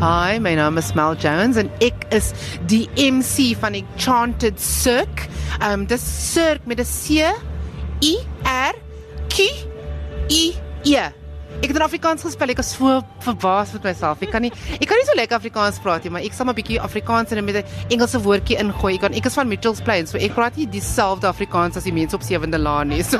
Hi, my naam is Mel Jones en ek is die MC van Enchanted Cirque. Um dis Cirque met 'n C I R Q I E. Ek het in Afrikaans gespel. Ek is so verbaas met myself. Ek kan nie ek kan nie so lekker Afrikaans praat nie, maar ek sal maar 'n bietjie Afrikaans en met 'n Engelse woordjie ingooi. Ek kan ek is van Mitchells Plain, so ek praat nie dieselfde Afrikaans as die mense op Sewende Laan nie. So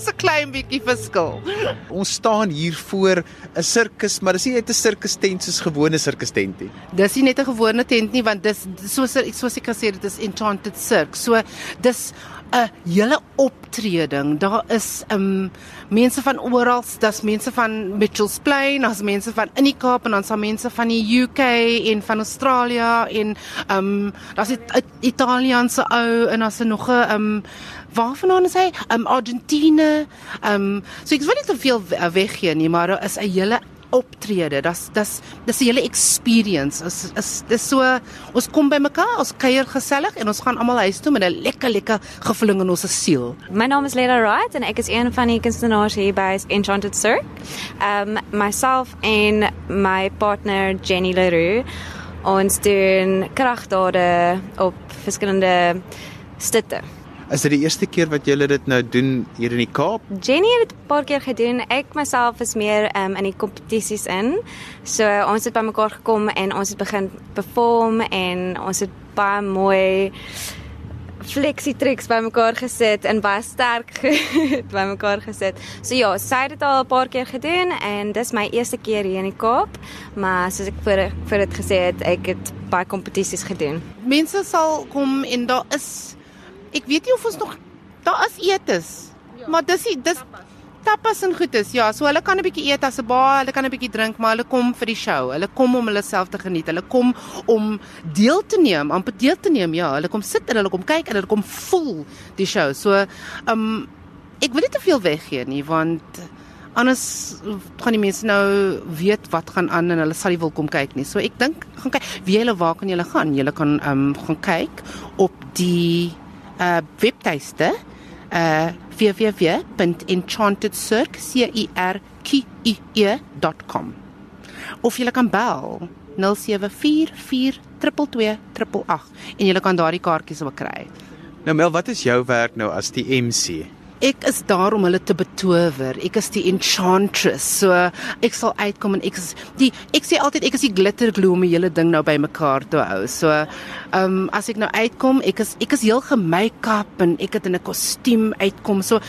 daar's 'n klein bietjie verskil. Ons staan hier voor 'n sirkus, maar dis nie net 'n sirkus tent soos gewone sirkus tent nie. Dis nie net 'n gewone tent nie, want dis soos soos ek gesê het, dit is Enchanted Cirque. So dis 'n hele optreding. Daar is um mense van oral, daar's mense van Mitchells Plain, daar's mense van in die Kaap en dan's daar mense van die UK en van Australië en um daar's 'n Italiaanse ou en daar's nog 'n um waarvandaan is hy? Um Argentine. Um so ek wil nie te veel weggee nie, maar is 'n hele optrede. Das das dis 'n hele experience. Is is dis so ons kom by mekaar, ons kuier gesellig en ons gaan almal huis toe met 'n lekker lekker gevoeling in ons siel. My naam is Leila Wright en ek is een van die kunstenaars hier by Enchanted Cirque. Um myself en my partner Jenny Leroux ons doen kragdade op verskillende stitte. Is dit die eerste keer wat julle dit nou doen hier in die Kaap? Jenny het dit 'n paar keer gedoen. Ek myself is meer um, in die kompetisies in. So ons het bymekaar gekom en ons het begin perform en ons het baie mooi flexie tricks bymekaar gesit en baie sterk bymekaar gesit. So ja, sy het dit al 'n paar keer gedoen en dis my eerste keer hier in die Kaap, maar soos ek voor voor dit gesê het, ek het baie kompetisies gedoen. Mense sal kom en daar is ek weet nie of ons nog daar is etes. Ja, maar dis dis tapas. tapas en goedes. Ja, so hulle kan 'n bietjie eet as 'n baie, hulle kan 'n bietjie drink, maar hulle kom vir die show. Hulle kom om hulle self te geniet. Hulle kom om deel te neem, amper deel te neem. Ja, hulle kom sit en hulle kom kyk en hulle kom voel die show. So, ehm um, ek wil nie te veel weggee nie want anders gaan die mense nou weet wat gaan aan en hulle sal nie wil kom kyk nie. So ek dink gaan kyk wie julle waar kan julle gaan? Julle kan ehm um, gaan kyk op die uh webtuiste uh www.enchantedcirque.com of jy kan bel 0744222288 en jy kan daardie kaartjies ook kry. Nou Mel, wat is jou werk nou as die MC? Ek is daar om hulle te betower. Ek is die enchantress. So ek sal uitkom en ek is die ek sê altyd ek is die glitter glue om die hele ding nou bymekaar te hou. So ehm um, as ek nou uitkom, ek is ek is heel gemake-up en ek het in 'n kostuum uitkom. So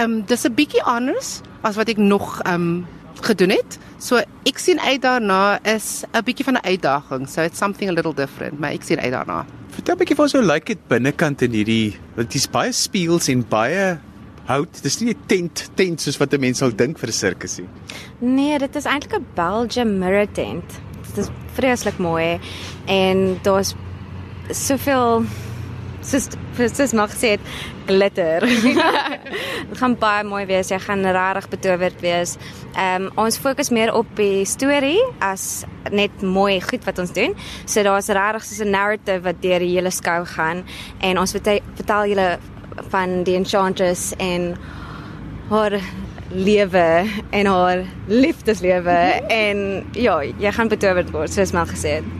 ehm um, dis 'n bietjie anders as wat ek nog ehm um, gedoen het. So ek sien uit daarna is 'n bietjie van 'n uitdaging. So it's something a little different, maar ek sien uit daarna. Vertel 'n bietjie ons hoe lyk dit binnekant in hierdie want dit is baie spieëls en baie hout. Dis nie 'n tent tent soos wat 'n mens sal dink vir 'n sirkus nie. Nee, dit is eintlik 'n Belgium mirror tent. Dit is vreeslik mooi en daar's soveel soos soos mag sê glitter. Dit gaan baie mooi wees. Jy gaan regtig betowerd wees. Ehm um, ons fokus meer op die storie as net mooi goed wat ons doen. So daar's regtig soos 'n narrative wat deur die hele skou gaan en ons vertel, vertel julle van die enchantress en haar lewe en haar liefdeslewe en ja, jy gaan betowerd word soos Mel gesê het.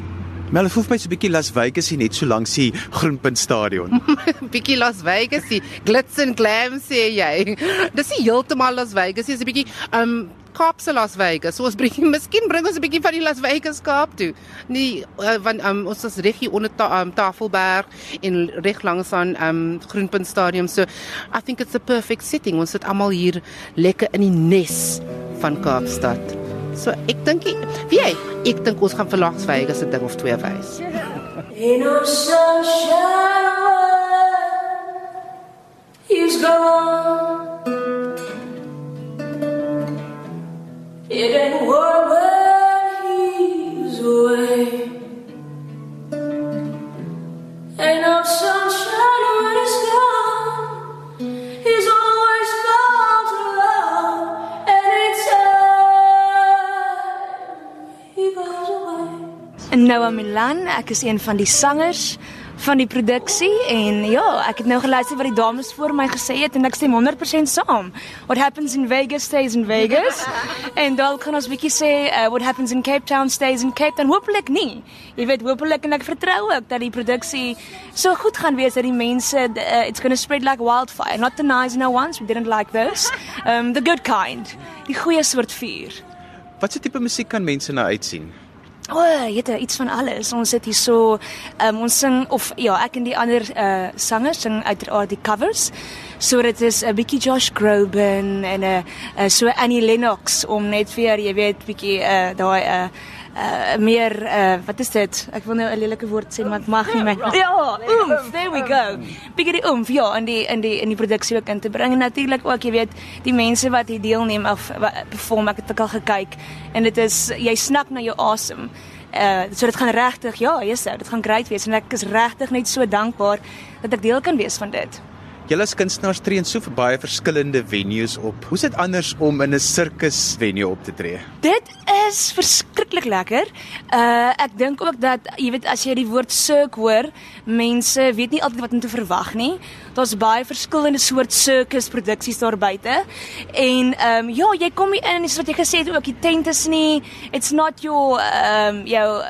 Mel, voel my so 'n bietjie Las Vegas hier net so langs die Groenpunt stadion. bietjie Las Vegas hier, glitz and glam sê jy. Dis nie heeltemal Las Vegas nie, dis 'n bietjie um Kaapse Las Vegas. So ons bring miskien bring ons 'n bietjie van die Las Vegas Kaap toe. Nee, uh, want um, ons is reg hier onder ta um, Tafelberg en reg langs aan um Groenpunt Stadium. So I think it's a perfect setting. Ons sit almal hier lekker in die nes van Kaapstad. So ek dink wie jy, ek dink ons gaan vir Las Vegas 'n ding of twee wys. In our sunshine He's gone Ain't warm when he's away. Ain't no sunshine when he's gone. He's always found to love anytime he goes away. En Noah Milan, ek is een van die sangers van die produksie en ja, ek het nou geluister wat die dames voor my gesê het en ek stem 100% saam. What happens in Vegas stays in Vegas. en dalk kan ons bietjie sê uh, what happens in Cape Town stays in Cape Town. Hopelik nie. Jy weet hopelik en ek vertrou ook dat die produksie so goed gaan wees dat die mense uh, it's going to spread like wildfire. Not the nice no ones, we didn't like those. Um the good kind. Die goeie soort vuur. Wat se tipe musiek kan mense na uitsien? O, oh, jette, iets van alles. Ons sit hier so um, ons sing of ja, ek en die ander uh sangers sing uiteraard die covers. So dit is 'n bietjie Josh Groban en 'n uh, uh, so Annie Lennox om net vir jy weet bietjie uh daai uh uh meer uh wat is dit? Ek wil nou 'n lelike woord sê maar ek mag nie my Ja, oomph, there we go. Bietjie oomph ja in die in die in die produksie ook in te bring en natuurlik ook jy weet die mense wat hier deelneem of perform ek het ook al gekyk en dit is jy snak na jou asem. Uh so dit gaan regtig ja, yes, dit gaan great wees en ek is regtig net so dankbaar dat ek deel kan wees van dit. Julle as kunstenaars tree in so baie verskillende venues op. Hoe's dit anders om in 'n sirkus venue op te tree? Dit is verskriklik lekker. Uh ek dink ook dat jy weet as jy die woord cirque hoor, mense weet nie altyd wat om te verwag nie. Daar's baie verskillende soort circus produksies daar buite. En ehm um, ja, jy kom hier in en soos wat jy gesê het ook die tent is nie it's not your ehm um, jou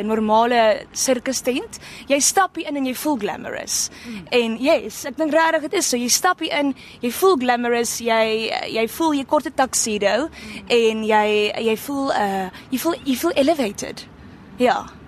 'n normale sirkus tent. Jy stap hier in en jy voel glamorous. Mm. En yes, ek dink regtig dit is so. Jy stap hier in, jy voel glamorous, jy jy voel jy korte tuxedo mm. en jy jy voel uh jy voel jy voel elevated. Ja.